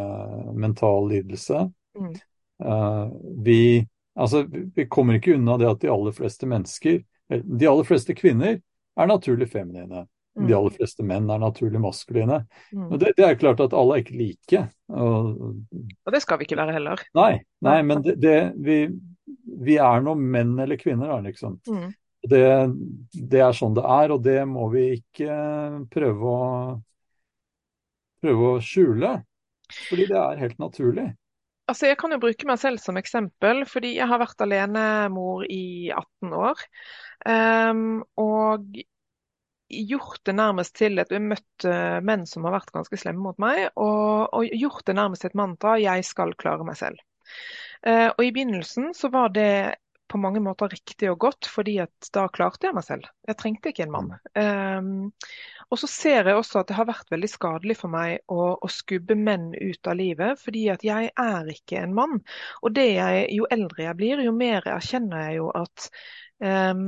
mental lidelse. Mm. Uh, vi Altså, vi kommer ikke unna det at de aller fleste mennesker, de aller fleste kvinner, er naturlig feminine. Mm. De aller fleste menn er naturlig maskuline. Mm. Og det, det er klart at alle er ikke like. Og, Og det skal vi ikke være heller. nei, Nei. men det, det vi, vi er nå menn eller kvinner, da, liksom. Mm. Det, det er sånn det er, og det må vi ikke prøve å prøve å skjule. Fordi det er helt naturlig. Altså, jeg kan jo bruke meg selv som eksempel, fordi jeg har vært alenemor i 18 år. Um, og gjort det nærmest til et møtt møtte menn som har vært ganske slemme mot meg, og, og gjort det nærmest til et mantra 'jeg skal klare meg selv'. Uh, og i begynnelsen så var det på mange måter riktig og godt, fordi at da klarte jeg meg selv. Jeg trengte ikke en mann. Um, og så ser jeg også at det har vært veldig skadelig for meg å, å skubbe menn ut av livet, fordi at jeg er ikke en mann. Og det jeg, jo eldre jeg blir, jo mer erkjenner jeg jo at um,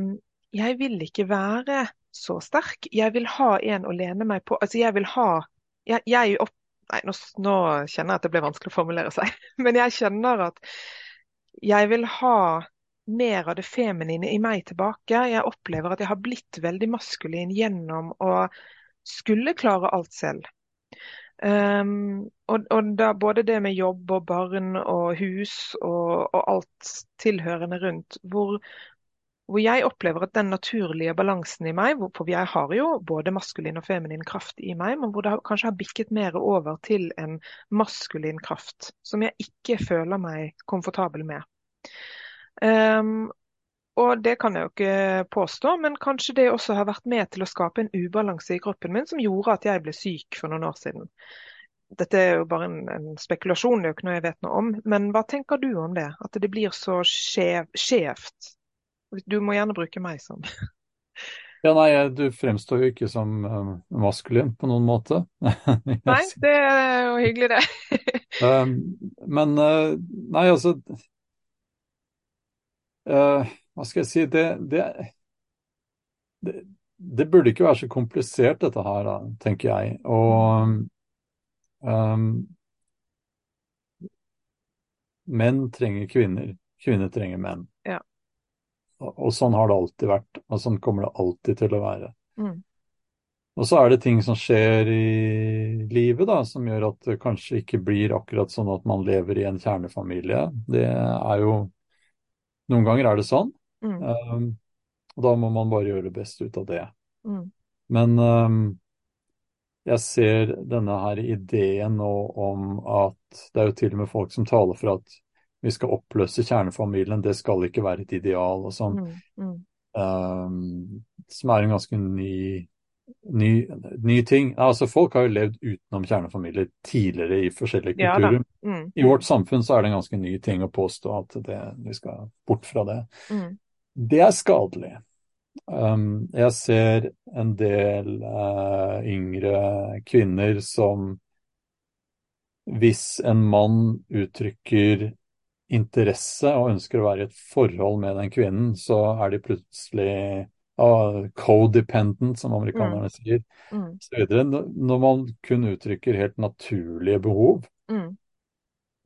jeg vil ikke være så sterk. Jeg vil ha en å lene meg på. Altså, jeg vil ha jeg, jeg opp, Nei, nå, nå kjenner jeg at det ble vanskelig å formulere seg. <laughs> Men jeg kjenner at jeg vil ha mer av det feminine i meg tilbake. Jeg opplever at jeg har blitt veldig maskulin gjennom å skulle klare alt selv. Um, og, og da både det med jobb og barn og hus og, og alt tilhørende rundt, hvor, hvor jeg opplever at den naturlige balansen i meg, for jeg har jo både maskulin og feminin kraft i meg, men hvor det kanskje har bikket mer over til en maskulin kraft, som jeg ikke føler meg komfortabel med. Um, og det kan jeg jo ikke påstå, men kanskje det også har vært med til å skape en ubalanse i kroppen min som gjorde at jeg ble syk for noen år siden. Dette er jo bare en, en spekulasjon, det er jo ikke noe jeg vet noe om. Men hva tenker du om det? At det blir så skjevt du må gjerne bruke meg som. <laughs> Ja, nei, du fremstår jo ikke som um, maskulin på noen måte. <laughs> nei, det er jo hyggelig, det. um, men uh, nei, altså uh, Hva skal jeg si det, det, det, det, burde ikke være så komplisert, dette her, da, tenker jeg. Og um, menn trenger kvinner. Kvinner trenger menn. Ja. Og sånn har det alltid vært, og sånn kommer det alltid til å være. Mm. Og så er det ting som skjer i livet da, som gjør at det kanskje ikke blir akkurat sånn at man lever i en kjernefamilie. Det er jo Noen ganger er det sånn. Mm. Um, og da må man bare gjøre det beste ut av det. Mm. Men um, jeg ser denne her ideen nå om at det er jo til og med folk som taler for at vi skal oppløse kjernefamilien, det skal ikke være et ideal og sånn. Mm. Um, som er en ganske ny, ny, ny, ting. Altså Folk har jo levd utenom kjernefamilier tidligere i forskjellige kulturer. Ja, mm. I vårt samfunn så er det en ganske ny ting å påstå at det, vi skal bort fra det. Mm. Det er skadelig. Um, jeg ser en del uh, yngre kvinner som hvis en mann uttrykker interesse og ønsker å være i et forhold med den kvinnen, så er de plutselig uh, codependent, som amerikanerne mm. sier. Mm. Så videre. Når man kun uttrykker helt naturlige behov. Mm.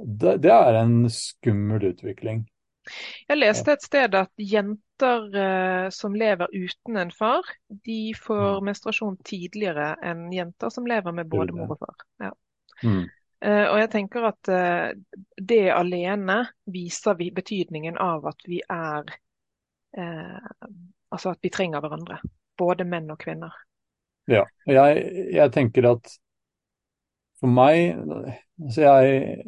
Det, det, er en skummel utvikling. Jeg leste et sted at jenter eh, som lever uten en far, de får mm. menstruasjon tidligere enn jenter som lever med både mor og far. Ja. Mm. Uh, og jeg tenker at uh, det alene viser vi betydningen av at vi er uh, Altså at vi trenger hverandre. Både menn og kvinner. Ja. Jeg, jeg tenker at for meg Altså jeg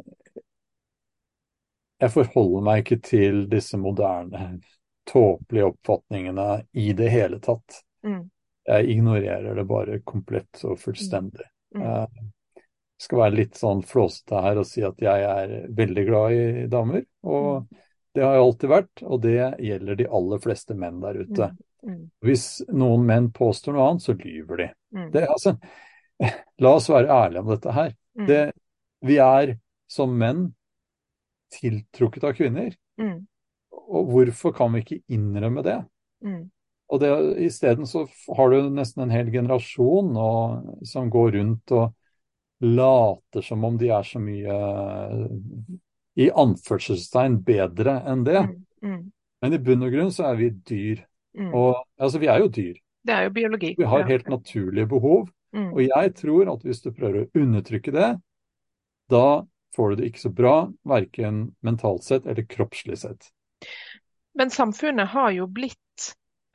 Jeg forholder meg ikke til disse moderne, tåpelige oppfatningene i det hele tatt. Mm. Jeg ignorerer det bare komplett og fullstendig. Mm. Mm skal være litt sånn flåsete her og si at jeg er veldig glad i damer. Og mm. Det har jeg alltid vært, og det gjelder de aller fleste menn der ute. Mm. Mm. Hvis noen menn påstår noe annet, så lyver de. Mm. Det, altså, <laughs> la oss være ærlige om dette her. Mm. Det, vi er som menn tiltrukket av kvinner. Mm. Og hvorfor kan vi ikke innrømme det? Og det, isteden så har du nesten en hel generasjon og, som går rundt og later som om de er så mye i anførselstegn bedre enn det. Mm, mm. Men i bunn og grunn så er vi dyr. Mm. Og altså, vi er jo dyr. Det er jo biologi. Vi har helt naturlige behov. Mm. Og jeg tror at hvis du prøver å undertrykke det, da får du det ikke så bra, verken mentalt sett eller kroppslig sett. Men samfunnet har jo blitt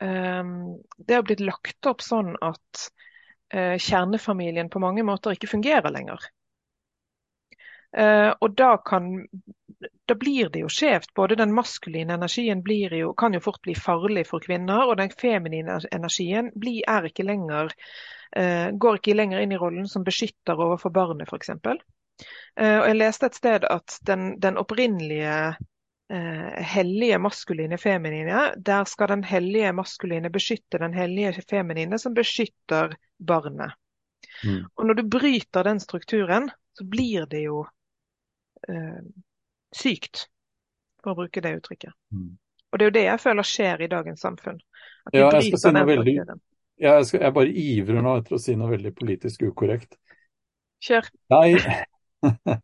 um, Det har blitt lagt opp sånn at uh, kjernefamilien på mange måter ikke fungerer lenger. Uh, og da, kan, da blir det jo skjevt. Både den maskuline energien jo, kan jo fort bli farlig for kvinner, og den feminine energien blir, ikke lenger, uh, går ikke lenger inn i rollen som beskytter overfor barnet, f.eks. Uh, og jeg leste et sted at den, den opprinnelige eh, hellige maskuline feminine, der skal den hellige maskuline beskytte den hellige feminine, som beskytter barnet. Mm. Og når du bryter den strukturen, så blir det jo eh, sykt, for å bruke det uttrykket. Mm. Og det er jo det jeg føler skjer i dagens samfunn. Ja, jeg skal si noe veldig jeg, skal, jeg bare ivrer nå etter å si noe veldig politisk ukorrekt. Kjør. Jeg, <laughs>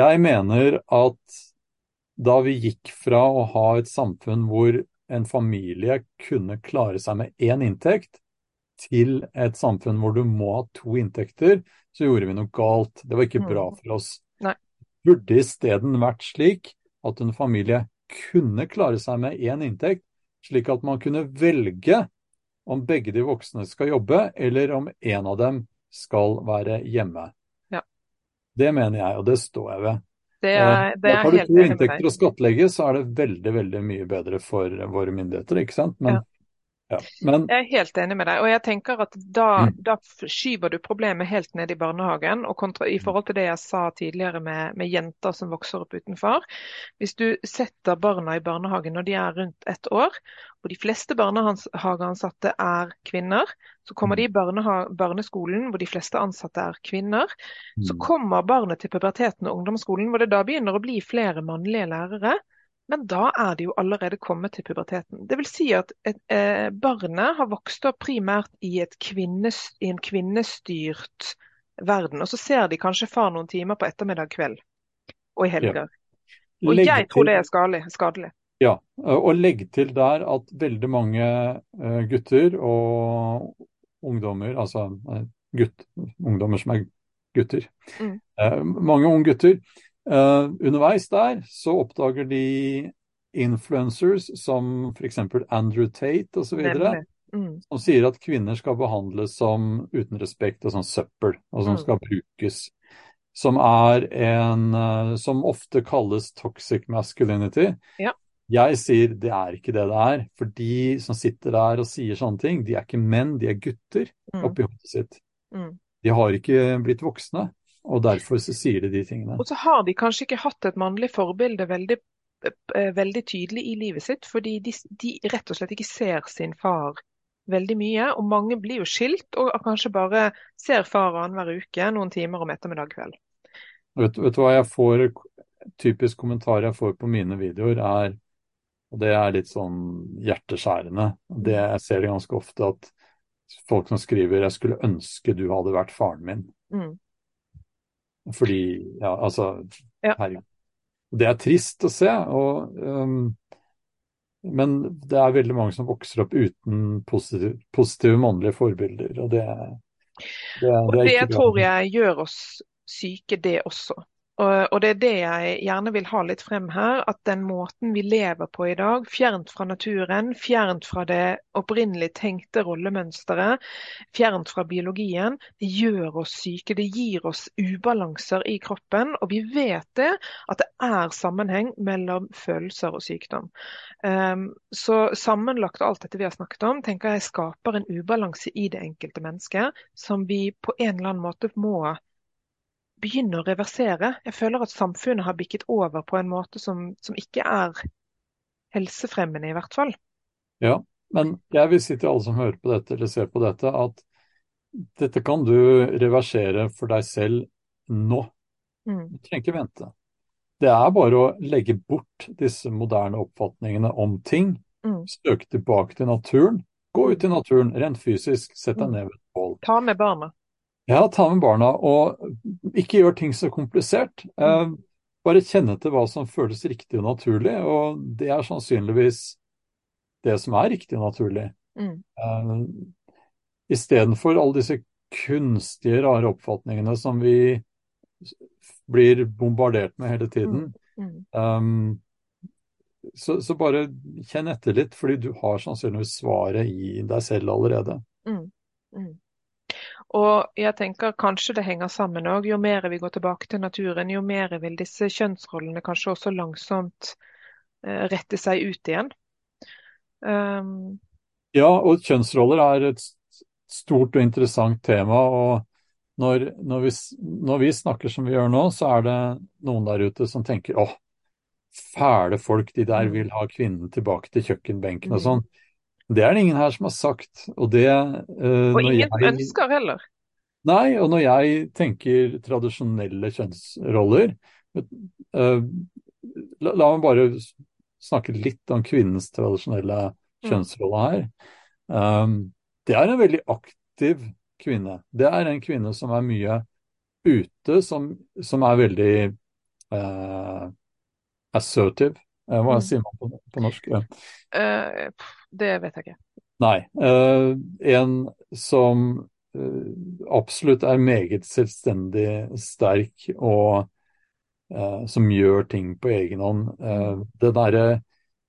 jeg mener at da vi gikk fra å ha et samfunn hvor en familie kunne klare seg med én inntekt, til et samfunn hvor du må ha to inntekter, så gjorde vi noe galt. Det var ikke bra Mm. for oss. Nei. Burde isteden vært slik at en familie kunne klare seg med én inntekt, slik at man kunne velge om begge de voksne skal jobbe, eller om en av dem skal være hjemme. Ja. Det mener jeg, og det står jeg ved. Det er, det er Har du to inntekter å skattlegge, så er det veldig, veldig mye bedre for våre myndigheter, ikke sant? Men, ja. Men Jeg er helt enig med deg. og jeg tenker at Da, Mm. da skyver du problemet helt ned i barnehagen. og kontra, I forhold til det jeg sa tidligere med, med jenter som vokser opp utenfor. Hvis du setter barna i barnehagen når de er rundt ett år, og de fleste barnehageansatte er kvinner, så kommer de i barneskolen hvor de fleste ansatte er kvinner. Så Mm. kommer barnet til puberteten og ungdomsskolen, hvor det da begynner å bli flere mannlige lærere. Men da er de jo allerede kommet til puberteten. Det vil si at et, eh, barnet har vokst opp primært i, kvinnes, i en kvinnestyrt verden. Og så ser de kanskje far noen timer på ettermiddag kveld og i helger. Og jeg tror det er skadelig. skadelig. Ja, og legg til der at veldig mange eh, gutter og ungdommer, altså eh, gutt, ungdommer som er gutter, Mm. eh, mange unge gutter, eh, underveis der så oppdager de influencers som f.eks. Andrew Tate osv. Mm. som sier at kvinner skal behandles som uten respekt og som søppel, og som Mm. skal brukes. Som er en uh, Som ofte kalles toxic masculinity. Ja. Jeg sier det er ikke det det er. For de som sitter der og sier sånne ting, de er ikke menn, de er gutter Mm. oppi hodet sitt. Mm. De har ikke blitt voksne, og derfor så sier de de tingene. Og så har de kanskje ikke hatt et mannlig forbilde veldig, eh, veldig tydelig i livet sitt, fordi de, de rett og slett ikke ser sin far veldig mye. Og mange blir jo skilt og kanskje bare ser far annenhver uke noen timer om ettermiddag kveld. Vet, vet du hva jeg får, typisk kommentar jeg får på mine videoer, er Og det er litt sånn hjerteskjærende. Det, jeg ser det ganske ofte at folk som skriver 'Jeg skulle ønske du hadde vært faren min'. Mm. Fordi Ja, altså Ja. Herregud. Det er trist å se. Og, um, men det er veldig mange som vokser opp uten positive, positive mannlige forbilder. Og det, det, det er det tror jeg gjør oss syke, det også. Og, det er det jeg gjerne vil ha litt frem her, at den måten vi lever på i dag, fjernt fra naturen, fjernt fra det opprinnelig tenkte rollemønsteret, fjernt fra biologien, det gjør oss syke. Det gir oss ubalanser i kroppen, og vi vet det, at det er sammenheng mellom følelser og sykdom. Um, så sammenlagt alt dette vi har snakket om, tenker jeg skaper en ubalanse i det enkelte mennesket, som vi på en eller annen måte må begynne å reversere. Jeg føler at samfunnet har bikket over på en måte som, som ikke er helsefremmende, i hvert fall. Ja, men jeg vil si til alle som hører på dette eller ser på dette, at dette kan du reversere for deg selv nå. Mm. Du trenger ikke vente. Det er bare å legge bort disse moderne oppfatningene om ting. Mm. Søke tilbake til naturen. Gå ut i naturen, rent fysisk. Sett deg Mm. ned ved et bål. Ta med barna. Ja, ta med barna, og ikke gjør ting så komplisert. Eh, bare kjenne til hva som føles riktig og naturlig, og det er sannsynligvis det som er riktig og naturlig. Mm. Uh, Istedenfor alle disse kunstige, rare oppfatningene som vi blir bombardert med hele tiden. Mm. Um, så, så bare kjenn etter litt, fordi du har sannsynligvis svaret i deg selv allerede. Mm. Mm. Og jeg tenker kanskje det henger sammen òg. Jo mer vi går tilbake til naturen, jo mer vil disse kjønnsrollene kanskje også langsomt eh, rette seg ut igjen. Um, Ja, og kjønnsroller er et stort og interessant tema. og når, når, vi, når vi snakker som vi gjør nå, så er det noen der ute som tenker åh, fæle folk, de der Mm. vil ha kvinnen tilbake til kjøkkenbenken og Mm. Det er det ingen her som har sagt. Og det eh, og ingen jeg- ønsker heller. Nei, og når jeg tenker tradisjonelle kjønnsroller eh, la, la meg bare snakke litt om kvinnens tradisjonelle Mm. kjønnsrolle her. Um, det er en veldig aktiv kvinne. Det er en kvinne som er mye ute, som, som er veldig eh, assertive. Eh, hva Mm. sier man på, på norsk? Eh, det vet jeg ikke. Nei. Uh, en som absolutt er meget selvstendig sterk og uh, som gjør ting på egen hånd. Uh, det derre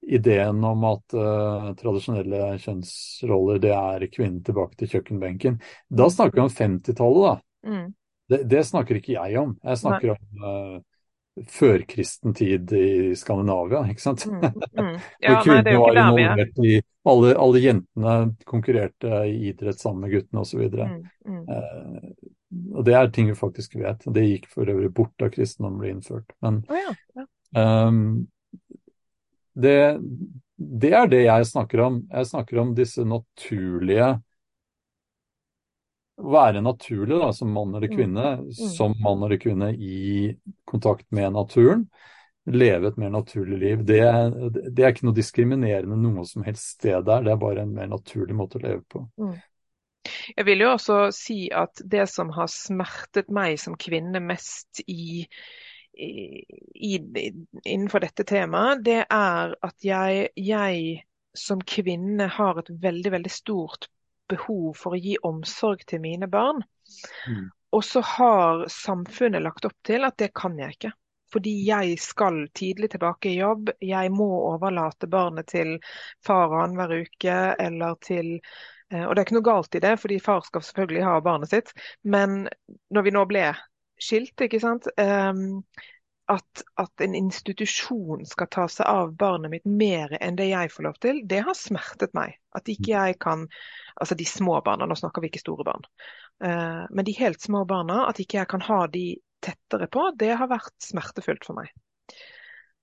ideen om at uh, tradisjonelle kjønnsroller, det er kvinnen tilbake til kjøkkenbenken. Da snakker vi om 50-tallet, da. Mm. Det, det, snakker ikke jeg om. Jeg snakker Nei. om førkristen tid i Skandinavia, ikke sant. Mm, <laughs> mm. Ja, Hvor kvinnene var involvert i alle, alle, jentene konkurrerte i idrett sammen med guttene osv. Mm, mm. Eh, og det er ting vi faktisk vet. Det gikk for øvrig bort da kristendommen ble innført. Men oh, ja, ja. Um, det, det er det jeg snakker om. Jeg snakker om disse naturlige være naturlig da, som mann eller kvinne, mm. mm. som mann eller kvinne i kontakt med naturen. Leve et mer naturlig liv. Det, det, er ikke noe diskriminerende noe som helst sted der, det er bare en mer naturlig måte å leve på. Mm. Jeg vil jo også si at det som har smertet meg som kvinne mest i, i, i innenfor dette temaet, det er at jeg, jeg som kvinne har et veldig, veldig stort behov for å gi omsorg til mine barn. Mm. Og så har samfunnet lagt opp til at det kan jeg ikke. Fordi jeg skal tidlig tilbake i jobb. Jeg må overlate barnet til far annenhver uke eller til eh, Og det er ikke noe galt i det, fordi far skal selvfølgelig ha barnet sitt. Men når vi nå ble skilt, ikke sant. At, at, en institusjon skal ta seg av barnet mitt mer enn det jeg får lov til, det har smertet meg. At ikke jeg kan Altså de små barna, nå snakker vi ikke store barn. Uh, men de helt små barna, at ikke jeg kan ha de tettere på, det har vært smertefullt for meg.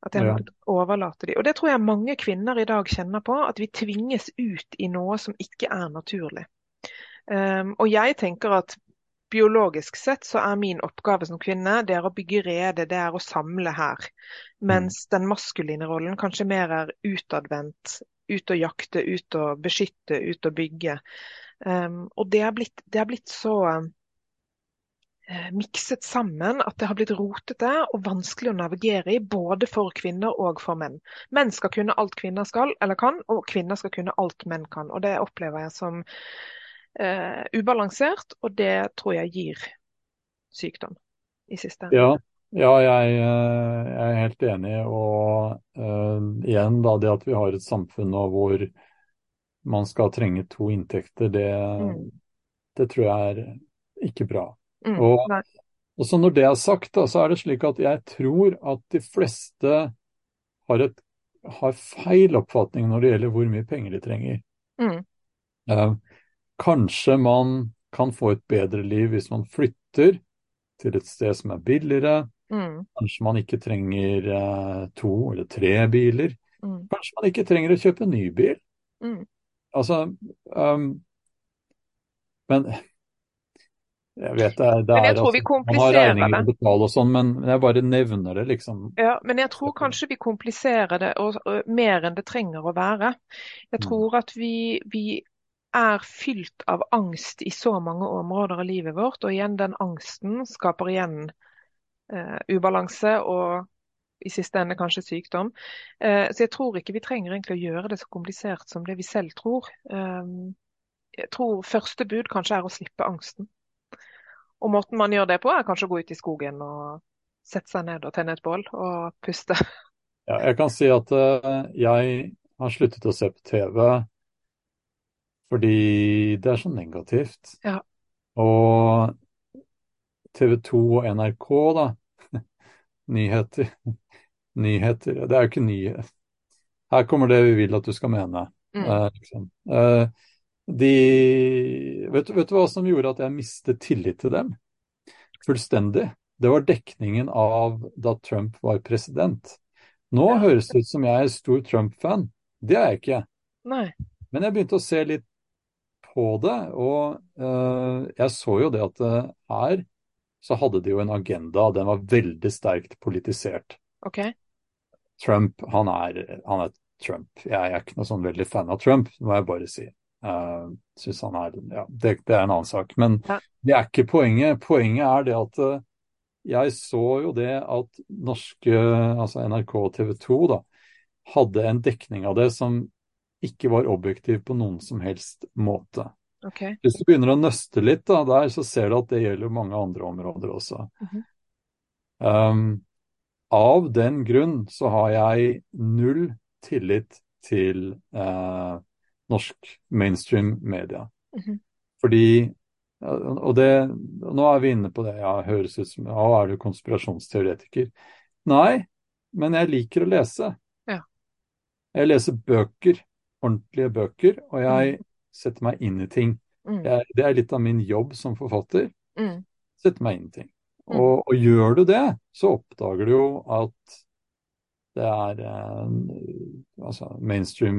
At jeg ja. overlate de. Og det tror jeg mange kvinner i dag kjenner på, at vi tvinges ut i noe som ikke er naturlig. Um, og jeg tenker at biologisk sett så er min oppgave som kvinne det er å bygge rede, det er å samle her. Mens mm. den maskuline rollen kanskje mer er utadvendt. Ut å jakte, ut å beskytte, ut å bygge. Um, og det er blitt, det er blitt så uh, mikset sammen at det har blitt rotete og vanskelig å navigere i, både for kvinner og for menn. Menn skal kunne alt kvinner skal eller kan, og kvinner skal kunne alt menn kan. Og det opplever jeg som eh, ubalansert, og det tror jeg gir sykdom i siste ende. Ja, ja jeg, eh, jeg, er helt enig. Og uh, igjen da, det at vi har et samfunn nå hvor man skal trenge to inntekter, det, mm. det tror jeg er ikke bra. Mm, og, og, så når det er sagt, da, så er det slik at jeg tror at de fleste har, et, har feil oppfatning når det gjelder hvor mye penger de trenger. Mm. Uh, Kanskje man kan få et bedre liv hvis man flytter til et sted som er billigere. Mm. Kanskje man ikke trenger eh, to eller tre biler. Mm. Kanskje man ikke trenger å kjøpe ny bil. Mm. Altså um, Men jeg vet det, det er altså, Man har regninger å betale og sånn, men jeg bare nevner det, liksom. Ja, men jeg tror kanskje vi kompliserer det og, og, mer enn det trenger å være. Jeg mm. tror at vi, vi er fylt av angst i så mange områder av livet vårt. Og igjen, den angsten skaper igjen eh, ubalanse og i siste ende kanskje sykdom. Eh, så jeg tror ikke vi trenger egentlig å gjøre det så komplisert som det vi selv tror. Eh, jeg tror første bud kanskje er å slippe angsten. Og måten man gjør det på, er kanskje å gå ut i skogen og sette seg ned og tenne et bål og puste. Ja, jeg kan si at uh, jeg har sluttet å se på TV fordi det er så negativt. Ja. Og TV 2 og NRK, da. <laughs> Nyheter. <laughs> Nyheter Det er jo ikke nyheter. Her kommer det vi vil at du skal mene. Mm. Uh, liksom. uh, de vet, vet, du hva som gjorde at jeg mistet tillit til dem? Fullstendig. Det var dekningen av da Trump var president. Nå høres det ut som jeg er stor Trump-fan. Det er jeg ikke. Nei. Men jeg begynte å se litt på det. Og uh, jeg så jo det at uh, her så hadde de jo en agenda. Den var veldig sterkt politisert. Okay. Trump, han er, han er Trump. Jeg, jeg, er ikke noe sånn veldig fan av Trump, må jeg bare si. Uh, synes han er, ja, det, det, er en annen sak. Men ja. det er ikke poenget. Poenget er det at uh, jeg så jo det at norske, altså NRK og TV 2, da, hadde en dekning av det som ikke var objektiv på noen som helst måte. Okay. Hvis du begynner å nøste litt da, der, så ser du at det gjelder mange andre områder også. Mm -hmm. um, av den grunn så har jeg null tillit til uh, norsk mainstream media. Mm -hmm. Fordi og det, nå er vi inne på det, ja, høres ut som ja, er du konspirasjonsteoretiker? Nei, men jeg liker å lese. Ja. Jeg leser bøker, ordentlige bøker, og jeg mm. setter meg inn i ting. Mm. Jeg, det er litt av min jobb som forfatter. Mm. Sette meg inn i ting. Mm. Og, og, gjør du det, så oppdager du jo at det er eh, Altså, mainstream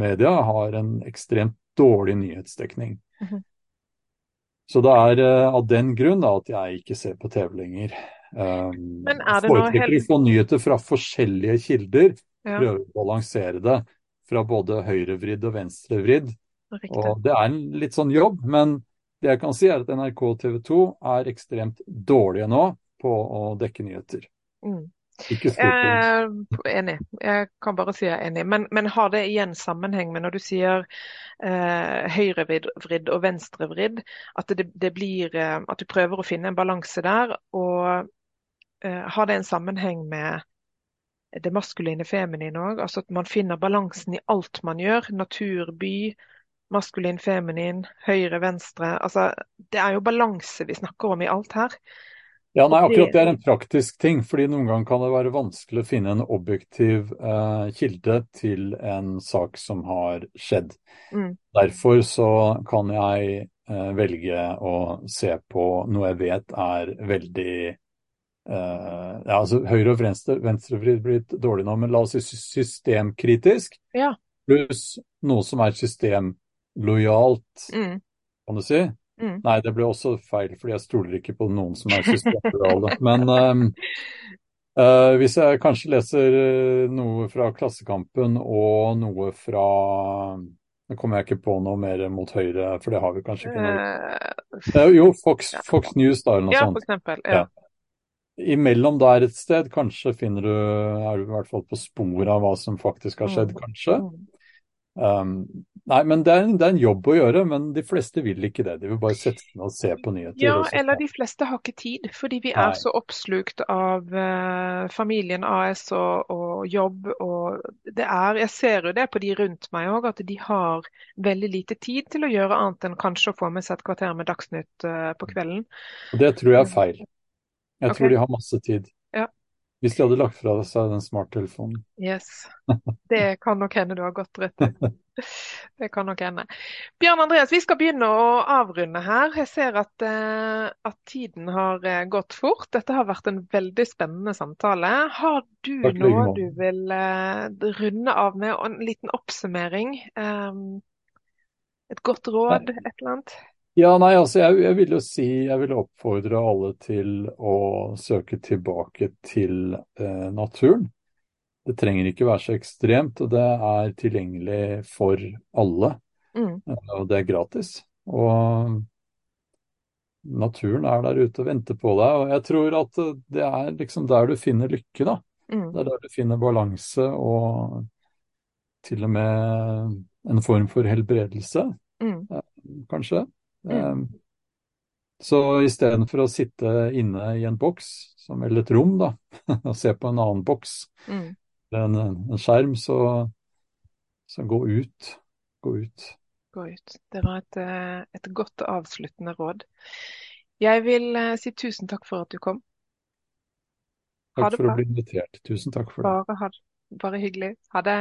media har en ekstremt dårlig nyhetsdekning. -hmm. Så det er uh, av den grunn da, at jeg ikke ser på TV lenger. Um, Men er det foretrekker helt... å få nyheter fra forskjellige kilder. Ja. Prøve å balansere det fra både høyrevridd og venstrevridd. Og det er en litt sånn jobb, men det jeg kan si er at NRK og TV 2 er ekstremt dårlige nå på å dekke nyheter. Mm. Ikke eh, enig. Jeg kan bare si jeg er enig. Men, men, har det igjen sammenheng med når du sier eh, høyrevridd og venstrevridd, at det, det blir eh, At du prøver å finne en balanse der. Og eh, har det en sammenheng med det maskuline feminine òg? Altså at man finner balansen i alt man gjør. Natur, by, maskulin, feminin, høyre, venstre. Altså, det er jo balanse vi snakker om i alt her. Ja, nei, akkurat det er en praktisk ting. fordi Noen ganger kan det være vanskelig å finne en objektiv eh, kilde til en sak som har skjedd. Mm. Derfor så kan jeg eh, velge å se på noe jeg vet er veldig eh, ja, altså Høyre- og venstre, venstrevridd blir dårlig nå, men la oss si systemkritisk. Ja. Pluss noe som er systemlojalt, mm. kan du si. Mm. Nei, det ble også feil, fordi jeg stoler ikke på noen som er systemlojale. <laughs> Men um, uh, hvis jeg kanskje leser uh, noe fra Klassekampen og noe fra Nå kommer jeg ikke på noe mer mot Høyre, for det har vi kanskje ikke noe uh, Jo, Fox, Fox, News da, eller noe ja, sånt. For eksempel, ja. ja. Imellom der et sted, kanskje finner du Er du i hvert fall på sporet av hva som faktisk har skjedd, mm. kanskje. Mm. Um, nei, men det er, det er, en, jobb å gjøre, men de fleste vil ikke det. De vil bare sette seg ned og se på nyheter. Ja, eller de fleste har ikke tid, fordi vi er nei. så oppslukt av uh, familien AS og, og, jobb. Og det er, jeg ser jo det på de rundt meg òg, at de har veldig lite tid til å gjøre annet enn kanskje å få med seg et kvarter med Dagsnytt uh, på kvelden. Og Det tror jeg er feil. Jeg okay. tror de har masse tid. Ja. Hvis de hadde lagt fra seg den smarttelefonen. Yes. Det kan nok hende du har godt rett i. Det kan nok hende. Bjørn Andreas, vi skal begynne å avrunde her. Jeg ser at, uh, at, tiden har gått fort. Dette har vært en veldig spennende samtale. Har du Takk, noe du vil uh, runde av med, en liten oppsummering? Um, et godt råd, et eller annet? Ja, nei, altså jeg, jeg, vil jo si Jeg vil oppfordre alle til å søke tilbake til eh, naturen. Det trenger ikke være så ekstremt, og det er tilgjengelig for alle. Mm. Og det er gratis. Og naturen er der ute og venter på deg. Og jeg tror at det er liksom der du finner lykke, da. Mm. Det er der du finner balanse og til og med en form for helbredelse, mm. kanskje. Mm. Um, så istedenfor å sitte inne i en boks, som, eller et rom, da, <laughs> og se på en annen boks, mm. en, en, skjerm, så, så, gå ut. Gå ut. Gå ut. Det var et, eh, et godt avsluttende råd. Jeg vil uh, si tusen takk for at du kom. Takk for å bli invitert. Tusen takk for det. Bare, bare hyggelig. Ha det.